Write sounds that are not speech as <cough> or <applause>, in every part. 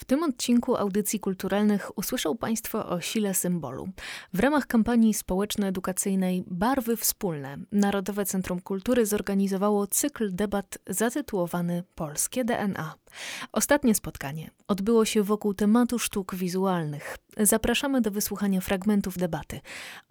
W tym odcinku audycji kulturalnych usłyszą Państwo o sile symbolu. W ramach kampanii społeczno-edukacyjnej Barwy Wspólne Narodowe Centrum Kultury zorganizowało cykl debat zatytułowany Polskie DNA. Ostatnie spotkanie odbyło się wokół tematu sztuk wizualnych. Zapraszamy do wysłuchania fragmentów debaty.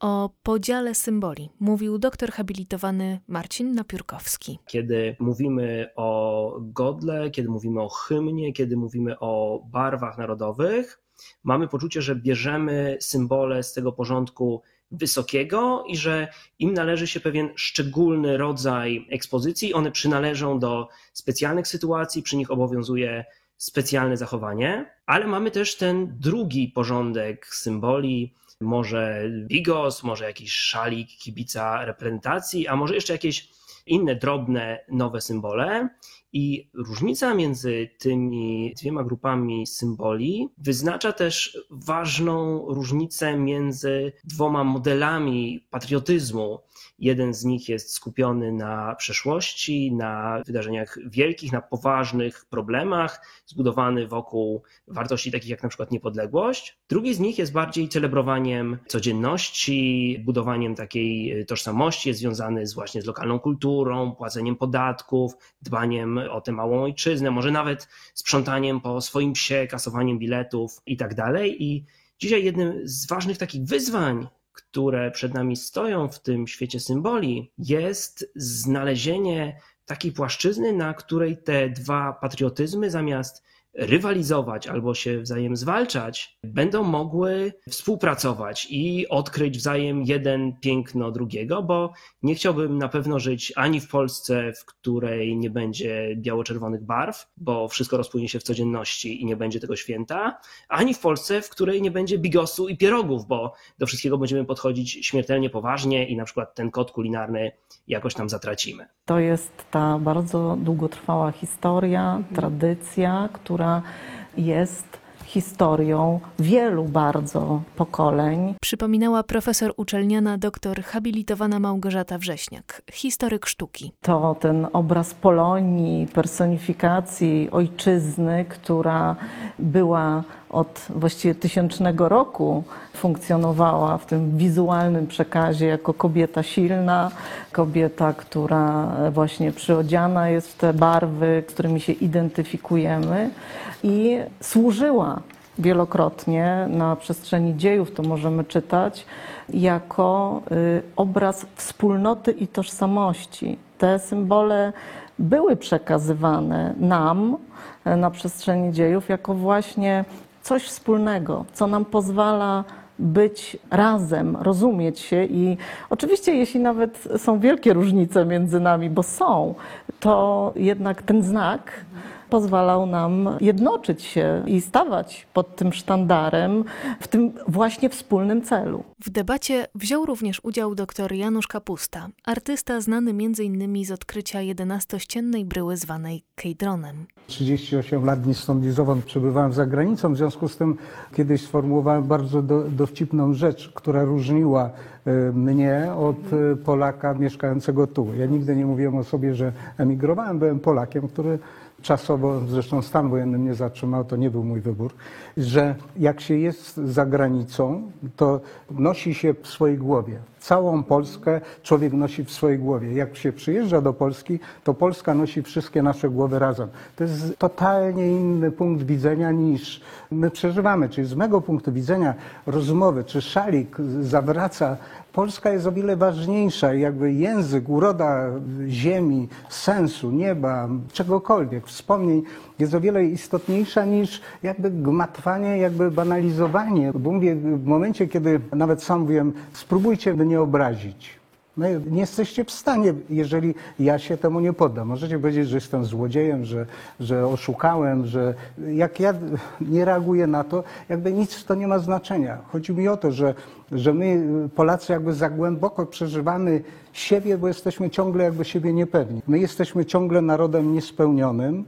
O podziale symboli mówił doktor habilitowany Marcin Napiórkowski. Kiedy mówimy o godle, kiedy mówimy o hymnie, kiedy mówimy o barwach narodowych, mamy poczucie, że bierzemy symbole z tego porządku wysokiego i że im należy się pewien szczególny rodzaj ekspozycji. One przynależą do specjalnych sytuacji, przy nich obowiązuje specjalne zachowanie, ale mamy też ten drugi porządek symboli, może bigos, może jakiś szalik kibica reprezentacji, a może jeszcze jakieś inne drobne nowe symbole. I różnica między tymi dwiema grupami symboli wyznacza też ważną różnicę między dwoma modelami patriotyzmu. Jeden z nich jest skupiony na przeszłości, na wydarzeniach wielkich, na poważnych problemach, zbudowany wokół wartości takich jak na przykład niepodległość. Drugi z nich jest bardziej celebrowaniem codzienności, budowaniem takiej tożsamości, jest związany z właśnie z lokalną kulturą, płaceniem podatków, dbaniem o tę małą ojczyznę, może nawet sprzątaniem po swoim psie, kasowaniem biletów i tak dalej. I dzisiaj jednym z ważnych takich wyzwań, które przed nami stoją w tym świecie symboli, jest znalezienie takiej płaszczyzny, na której te dwa patriotyzmy zamiast rywalizować albo się wzajem zwalczać, będą mogły współpracować i odkryć wzajem jeden piękno drugiego, bo nie chciałbym na pewno żyć ani w Polsce, w której nie będzie biało-czerwonych barw, bo wszystko rozpłynie się w codzienności i nie będzie tego święta, ani w Polsce, w której nie będzie bigosu i pierogów, bo do wszystkiego będziemy podchodzić śmiertelnie poważnie i na przykład ten kod kulinarny jakoś tam zatracimy. To jest ta bardzo długotrwała historia, tradycja, która jest historią wielu bardzo pokoleń. Przypominała profesor uczelniana doktor habilitowana Małgorzata Wrześniak, historyk sztuki. To ten obraz Polonii, personifikacji ojczyzny, która była od właściwie tysięcznego roku funkcjonowała w tym wizualnym przekazie jako kobieta silna, kobieta, która właśnie przyodziana jest w te barwy, z którymi się identyfikujemy i służyła wielokrotnie na przestrzeni dziejów, to możemy czytać, jako y, obraz wspólnoty i tożsamości. Te symbole były przekazywane nam e, na przestrzeni dziejów jako właśnie coś wspólnego, co nam pozwala być razem, rozumieć się i oczywiście jeśli nawet są wielkie różnice między nami, bo są, to jednak ten znak pozwalał nam jednoczyć się i stawać pod tym sztandarem w tym właśnie wspólnym celu. W debacie wziął również udział dr Janusz Kapusta, artysta znany m.in. z odkrycia 11-ściennej bryły zwanej Kejdronem. 38 lat ni stąd ni zowąd przebywałem za granicą, w związku z tym kiedyś sformułowałem bardzo do, dowcipną rzecz, która różniła e, mnie od e, Polaka mieszkającego tu. Ja nigdy nie mówiłem o sobie, że emigrowałem, byłem Polakiem, który czasowo, zresztą stan wojenny mnie zatrzymał, to nie był mój wybór, że jak się jest za granicą, to nosi się w swojej głowie. Całą Polskę człowiek nosi w swojej głowie. Jak się przyjeżdża do Polski, to Polska nosi wszystkie nasze głowy razem. To jest totalnie inny punkt widzenia niż my przeżywamy. Czyli z mego punktu widzenia rozmowy, czy szalik zawraca Polska jest o wiele ważniejsza, jakby język, uroda ziemi, sensu, nieba, czegokolwiek, wspomnień jest o wiele istotniejsza niż jakby gmatwanie, jakby banalizowanie. Bo mówię, w momencie, kiedy nawet sam wiem, spróbujcie nie obrazić. No, nie jesteście w stanie, jeżeli ja się temu nie poddam. Możecie powiedzieć, że jestem złodziejem, że, że oszukałem, że jak ja nie reaguję na to, jakby nic to nie ma znaczenia. Chodzi mi o to, że, że my Polacy jakby za głęboko przeżywamy siebie, bo jesteśmy ciągle jakby siebie niepewni. My jesteśmy ciągle narodem niespełnionym,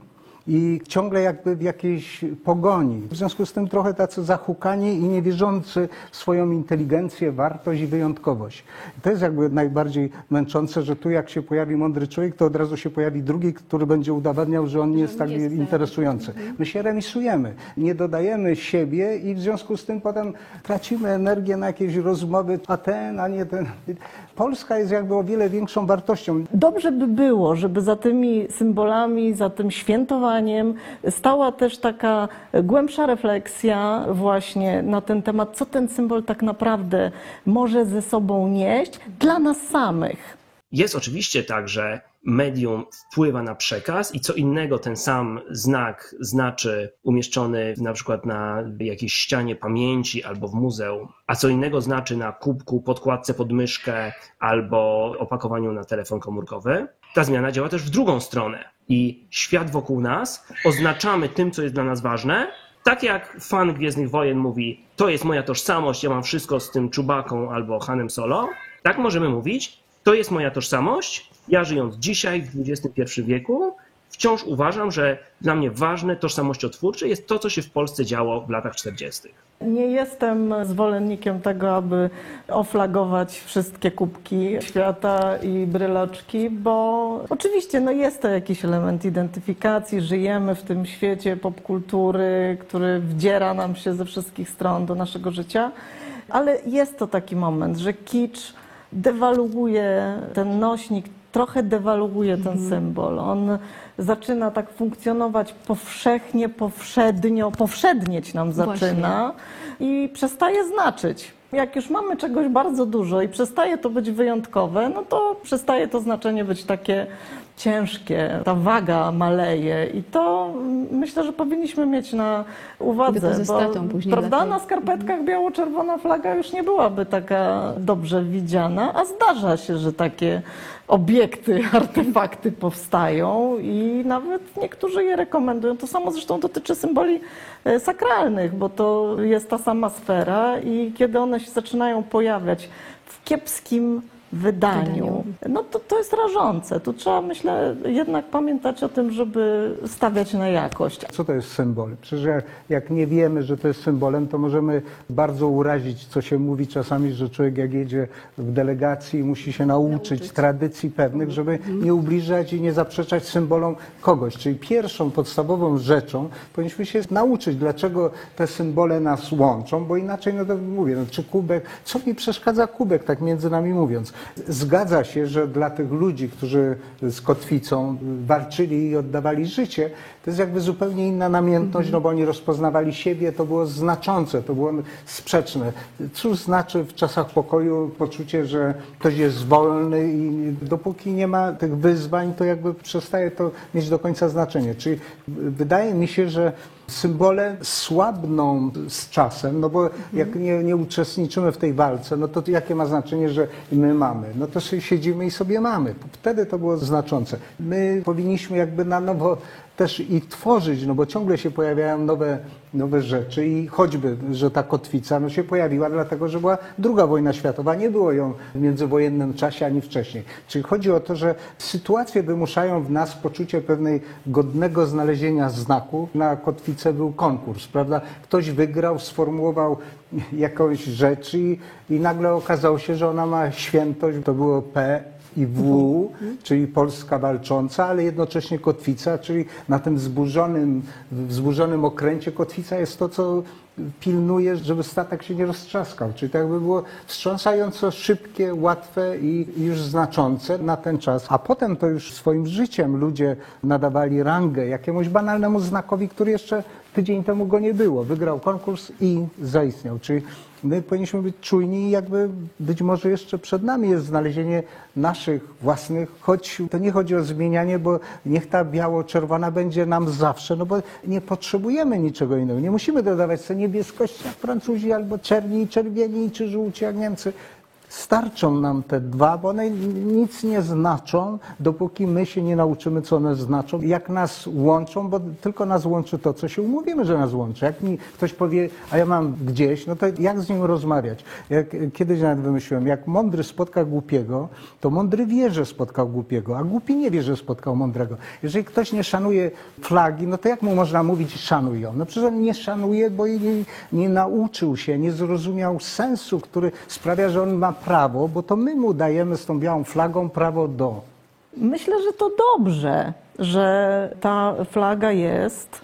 i ciągle jakby w jakiejś pogoni. W związku z tym trochę tacy zahukani i niewierzący w swoją inteligencję, wartość i wyjątkowość. To jest jakby najbardziej męczące, że tu jak się pojawi mądry człowiek, to od razu się pojawi drugi, który będzie udowadniał, że on nie jest tak interesujący. My się remisujemy, nie dodajemy siebie i w związku z tym potem tracimy energię na jakieś rozmowy, a ten, a nie ten. Polska jest jakby o wiele większą wartością. Dobrze by było, żeby za tymi symbolami, za tym świętowaniem stała też taka głębsza refleksja właśnie na ten temat, co ten symbol tak naprawdę może ze sobą nieść dla nas samych. Jest oczywiście tak, że medium wpływa na przekaz i co innego ten sam znak znaczy umieszczony na przykład na jakiejś ścianie pamięci albo w muzeum, a co innego znaczy na kubku, podkładce pod myszkę albo opakowaniu na telefon komórkowy. Ta zmiana działa też w drugą stronę i świat wokół nas oznaczamy tym, co jest dla nas ważne, tak jak fan Gwiezdnych Wojen mówi, to jest moja tożsamość, ja mam wszystko z tym Czubaką albo Hanem Solo, tak możemy mówić, to jest moja tożsamość, ja żyjąc dzisiaj w XXI wieku, wciąż uważam, że dla mnie ważne tożsamościotwórcze jest to, co się w Polsce działo w latach 40. Nie jestem zwolennikiem tego, aby oflagować wszystkie kubki świata i bryloczki, bo oczywiście no jest to jakiś element identyfikacji, żyjemy w tym świecie popkultury, który wdziera nam się ze wszystkich stron do naszego życia, ale jest to taki moment, że kicz dewaluuje ten nośnik, trochę dewaluuje ten Mhm. symbol. On zaczyna tak funkcjonować powszechnie, powszednio, powszednieć nam zaczyna i przestaje znaczyć. Jak już mamy czegoś bardzo dużo i przestaje to być wyjątkowe, no to przestaje to znaczenie być takie ciężkie, ta waga maleje i to myślę, że powinniśmy mieć na uwadze. Stratą później prawda, na skarpetkach biało-czerwona flaga już nie byłaby taka dobrze widziana, a zdarza się, że takie obiekty, <laughs> artefakty powstają i nawet niektórzy je rekomendują. To samo zresztą dotyczy symboli e, sakralnych, bo to jest ta sama sfera i kiedy one się zaczynają pojawiać w kiepskim wydaniu, no to, to jest rażące. Tu trzeba, myślę, jednak pamiętać o tym, żeby stawiać na jakość. Co to jest symbol? Przecież jak, jak nie wiemy, że to jest symbolem, to możemy bardzo urazić, co się mówi czasami, że człowiek jak jedzie w delegacji musi się nauczyć, tradycji pewnych, żeby nie ubliżać i nie zaprzeczać symbolom kogoś. Czyli pierwszą podstawową rzeczą powinniśmy się nauczyć, dlaczego te symbole nas łączą, bo inaczej, no to mówię, no, czy kubek, co mi przeszkadza kubek, tak między nami mówiąc. Zgadza się, że dla tych ludzi, którzy z kotwicą walczyli i oddawali życie, to jest jakby zupełnie inna namiętność, no bo oni rozpoznawali siebie, to było znaczące, to było sprzeczne. Cóż znaczy w czasach pokoju poczucie, że ktoś jest wolny i dopóki nie ma tych wyzwań, to jakby przestaje to mieć do końca znaczenie. Czyli wydaje mi się, że symbole słabną z czasem, no bo jak nie, nie uczestniczymy w tej walce, no to jakie ma znaczenie, że my mamy? No to siedzimy i sobie mamy. Wtedy to było znaczące. My powinniśmy jakby na nowo też i tworzyć, no bo ciągle się pojawiają nowe, nowe rzeczy i choćby, że ta kotwica no się pojawiła dlatego, że była druga wojna światowa, nie było ją w międzywojennym czasie ani wcześniej. Czyli chodzi o to, że sytuacje wymuszają w nas poczucie pewnej godnego znalezienia znaku. Na kotwicę był konkurs, prawda? Ktoś wygrał, sformułował jakąś rzecz i, i nagle okazało się, że ona ma świętość, to było P i W, czyli Polska walcząca, ale jednocześnie kotwica, czyli na tym zburzonym, w zburzonym okręcie kotwica jest to, co pilnuje, żeby statek się nie roztrzaskał. Czyli to jakby było wstrząsająco szybkie, łatwe i już znaczące na ten czas. A potem to już swoim życiem ludzie nadawali rangę jakiemuś banalnemu znakowi, który jeszcze tydzień temu go nie było. Wygrał konkurs i zaistniał. Czyli my powinniśmy być czujni i jakby być może jeszcze przed nami jest znalezienie naszych własnych, choć to nie chodzi o zmienianie, bo niech ta biało-czerwona będzie nam zawsze, no bo nie potrzebujemy niczego innego. Nie musimy dodawać sobie niebieskości jak Francuzi, albo czerni i czerwieni, czy żółci jak Niemcy. Starczą nam te dwa, bo one nic nie znaczą, dopóki my się nie nauczymy, co one znaczą. Jak nas łączą, bo tylko nas łączy to, co się umówimy, że nas łączy. Jak mi ktoś powie, a ja mam gdzieś, no to jak z nim rozmawiać? Jak, kiedyś nawet wymyśliłem, jak mądry spotka głupiego, to mądry wie, że spotkał głupiego, a głupi nie wie, że spotkał mądrego. Jeżeli ktoś nie szanuje flagi, no to jak mu można mówić szanuj ją? No przecież on nie szanuje, bo jej nie, nie nauczył się, nie zrozumiał sensu, który sprawia, że on ma prawo, bo to my mu dajemy z tą białą flagą prawo do. Myślę, że to dobrze, że ta flaga jest,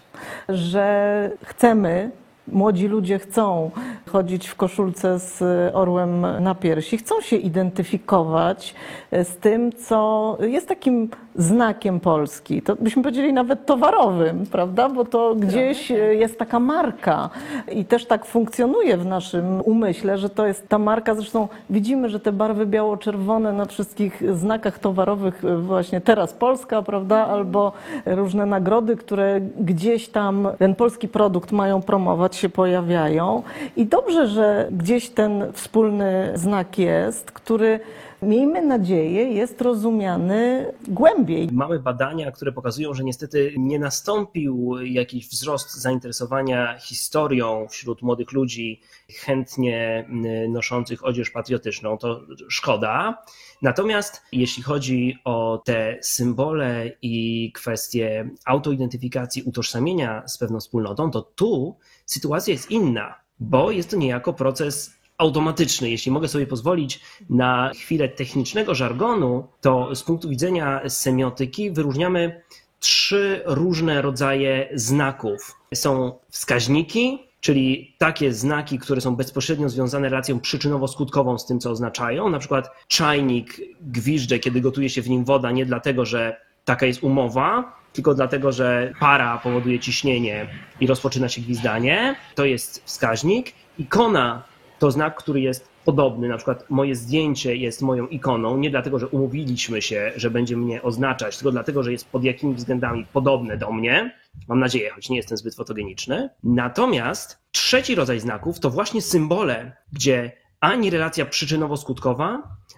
że chcemy Młodzi ludzie chcą chodzić w koszulce z orłem na piersi, chcą się identyfikować z tym, co jest takim znakiem Polski. To byśmy powiedzieli nawet towarowym, prawda? Bo to gdzieś jest taka marka i też tak funkcjonuje w naszym umyśle, że to jest ta marka. Zresztą widzimy, że te barwy biało-czerwone na wszystkich znakach towarowych, właśnie teraz Polska, prawda? Albo różne nagrody, które gdzieś tam ten polski produkt mają promować, się pojawiają. I dobrze, że gdzieś ten wspólny znak jest, który miejmy nadzieję, jest rozumiany głębiej. Mamy badania, które pokazują, że niestety nie nastąpił jakiś wzrost zainteresowania historią wśród młodych ludzi chętnie noszących odzież patriotyczną. To szkoda. Natomiast jeśli chodzi o te symbole i kwestie autoidentyfikacji, utożsamienia z pewną wspólnotą, to tu sytuacja jest inna, bo jest to niejako proces automatyczny. Jeśli mogę sobie pozwolić na chwilę technicznego żargonu, to z punktu widzenia semiotyki wyróżniamy trzy różne rodzaje znaków. Są wskaźniki, czyli takie znaki, które są bezpośrednio związane relacją przyczynowo-skutkową z tym, co oznaczają. Na przykład czajnik gwizdże, kiedy gotuje się w nim woda, nie dlatego, że taka jest umowa, tylko dlatego, że para powoduje ciśnienie i rozpoczyna się gwizdanie. To jest wskaźnik. Ikona to znak, który jest podobny. Na przykład moje zdjęcie jest moją ikoną, nie dlatego, że umówiliśmy się, że będzie mnie oznaczać, tylko dlatego, że jest pod jakimiś względami podobne do mnie. Mam nadzieję, choć nie jestem zbyt fotogeniczny. Natomiast trzeci rodzaj znaków to właśnie symbole, gdzie ani relacja przyczynowo-skutkowa,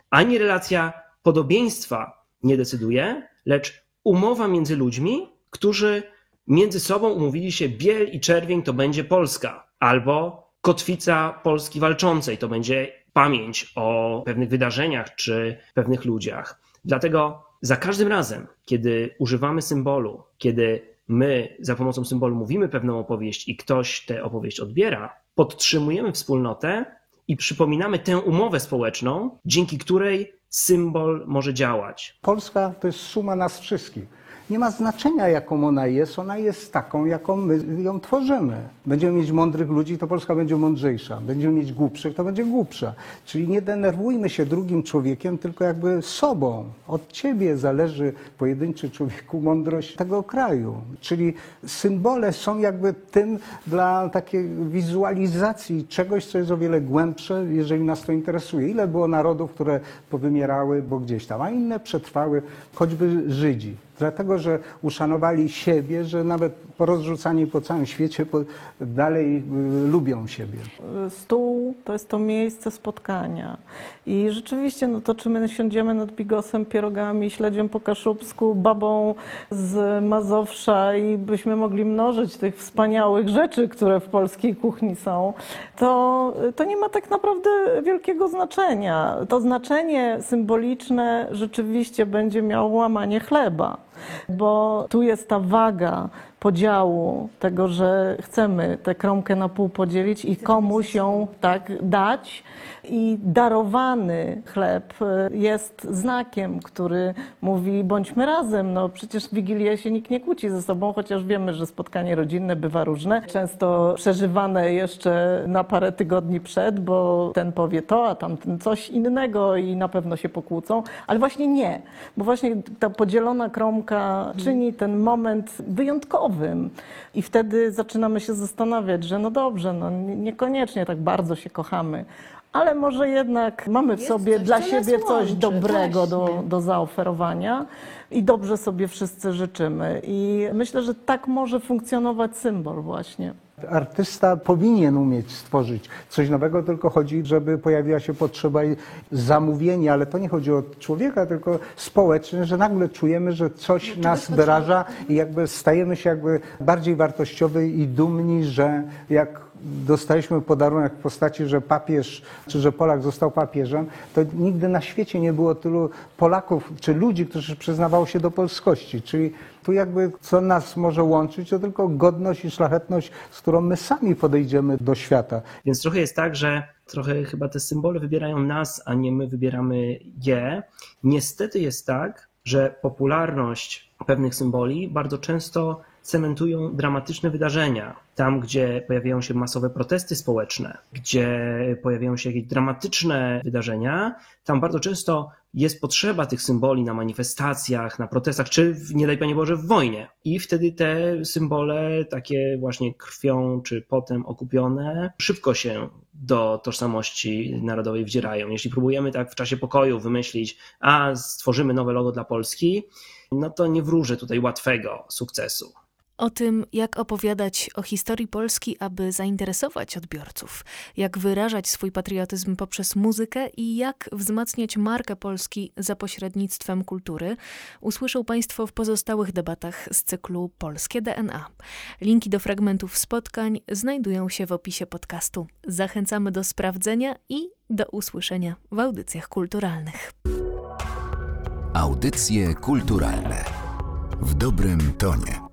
ani relacja podobieństwa nie decyduje, lecz umowa między ludźmi, którzy między sobą umówili się biel i czerwień to będzie Polska, albo kotwica Polski walczącej, to będzie pamięć o pewnych wydarzeniach czy pewnych ludziach. Dlatego za każdym razem, kiedy używamy symbolu, kiedy my za pomocą symbolu mówimy pewną opowieść i ktoś tę opowieść odbiera, podtrzymujemy wspólnotę i przypominamy tę umowę społeczną, dzięki której symbol może działać. Polska to jest suma nas wszystkich nie ma znaczenia, jaką ona jest. Ona jest taką, jaką my ją tworzymy. Będziemy mieć mądrych ludzi, to Polska będzie mądrzejsza. Będziemy mieć głupszych, to będzie głupsza. Czyli nie denerwujmy się drugim człowiekiem, tylko jakby sobą. Od ciebie zależy, pojedynczy człowieku, mądrość tego kraju. Czyli symbole są jakby tym dla takiej wizualizacji czegoś, co jest o wiele głębsze, jeżeli nas to interesuje. Ile było narodów, które powymierały, bo gdzieś tam, a inne przetrwały, choćby Żydzi. Dlatego, że uszanowali siebie, że nawet porozrzucani po całym świecie dalej y, lubią siebie. Stół to jest to miejsce spotkania. I rzeczywiście, no to czy my siądziemy nad bigosem, pierogami, śledziem po kaszubsku, babą z Mazowsza i byśmy mogli mnożyć tych wspaniałych rzeczy, które w polskiej kuchni są, to, to nie ma tak naprawdę wielkiego znaczenia. To znaczenie symboliczne rzeczywiście będzie miało łamanie chleba bo tu jest ta waga podziału tego, że chcemy tę kromkę na pół podzielić i komuś ją tak dać. I darowany chleb jest znakiem, który mówi bądźmy razem. No przecież w Wigilię się nikt nie kłóci ze sobą, chociaż wiemy, że spotkanie rodzinne bywa różne. Często przeżywane jeszcze na parę tygodni przed, bo ten powie to, a tamten coś innego i na pewno się pokłócą. Ale właśnie nie, bo właśnie ta podzielona kromka czyni ten moment wyjątkowym. I wtedy zaczynamy się zastanawiać, że no dobrze, no niekoniecznie tak bardzo się kochamy, ale może jednak mamy w Jest sobie coś, dla co siebie coś łączy, dobrego do, właśnie. do zaoferowania i dobrze sobie wszyscy życzymy. I myślę, że tak może funkcjonować symbol właśnie. Artysta powinien umieć stworzyć coś nowego, tylko chodzi, żeby pojawiła się potrzeba zamówienia, ale to nie chodzi o człowieka, tylko społecznie, że nagle czujemy, że coś nas wyraża i jakby stajemy się jakby bardziej wartościowi i dumni, że jak dostaliśmy podarunek w postaci, że papież, czy że Polak został papieżem, to nigdy na świecie nie było tylu Polaków, czy ludzi, którzy przyznawało się do polskości. Czyli tu jakby co nas może łączyć, to tylko godność i szlachetność, z którą my sami podejdziemy do świata. Więc trochę jest tak, że trochę chyba te symbole wybierają nas, a nie my wybieramy je. Niestety jest tak, że popularność pewnych symboli bardzo często cementują dramatyczne wydarzenia. Tam, gdzie pojawiają się masowe protesty społeczne, gdzie pojawiają się jakieś dramatyczne wydarzenia, tam bardzo często jest potrzeba tych symboli na manifestacjach, na protestach, czy nie daj Panie Boże w wojnie. I wtedy te symbole, takie właśnie krwią czy potem okupione, szybko się do tożsamości narodowej wdzierają. Jeśli próbujemy tak w czasie pokoju wymyślić, a stworzymy nowe logo dla Polski, no to nie wróżę tutaj łatwego sukcesu. O tym, jak opowiadać o historii Polski, aby zainteresować odbiorców, jak wyrażać swój patriotyzm poprzez muzykę i jak wzmacniać markę Polski za pośrednictwem kultury, usłyszą Państwo w pozostałych debatach z cyklu Polskie DNA. Linki do fragmentów spotkań znajdują się w opisie podcastu. Zachęcamy do sprawdzenia i do usłyszenia w audycjach kulturalnych. Audycje kulturalne w dobrym tonie.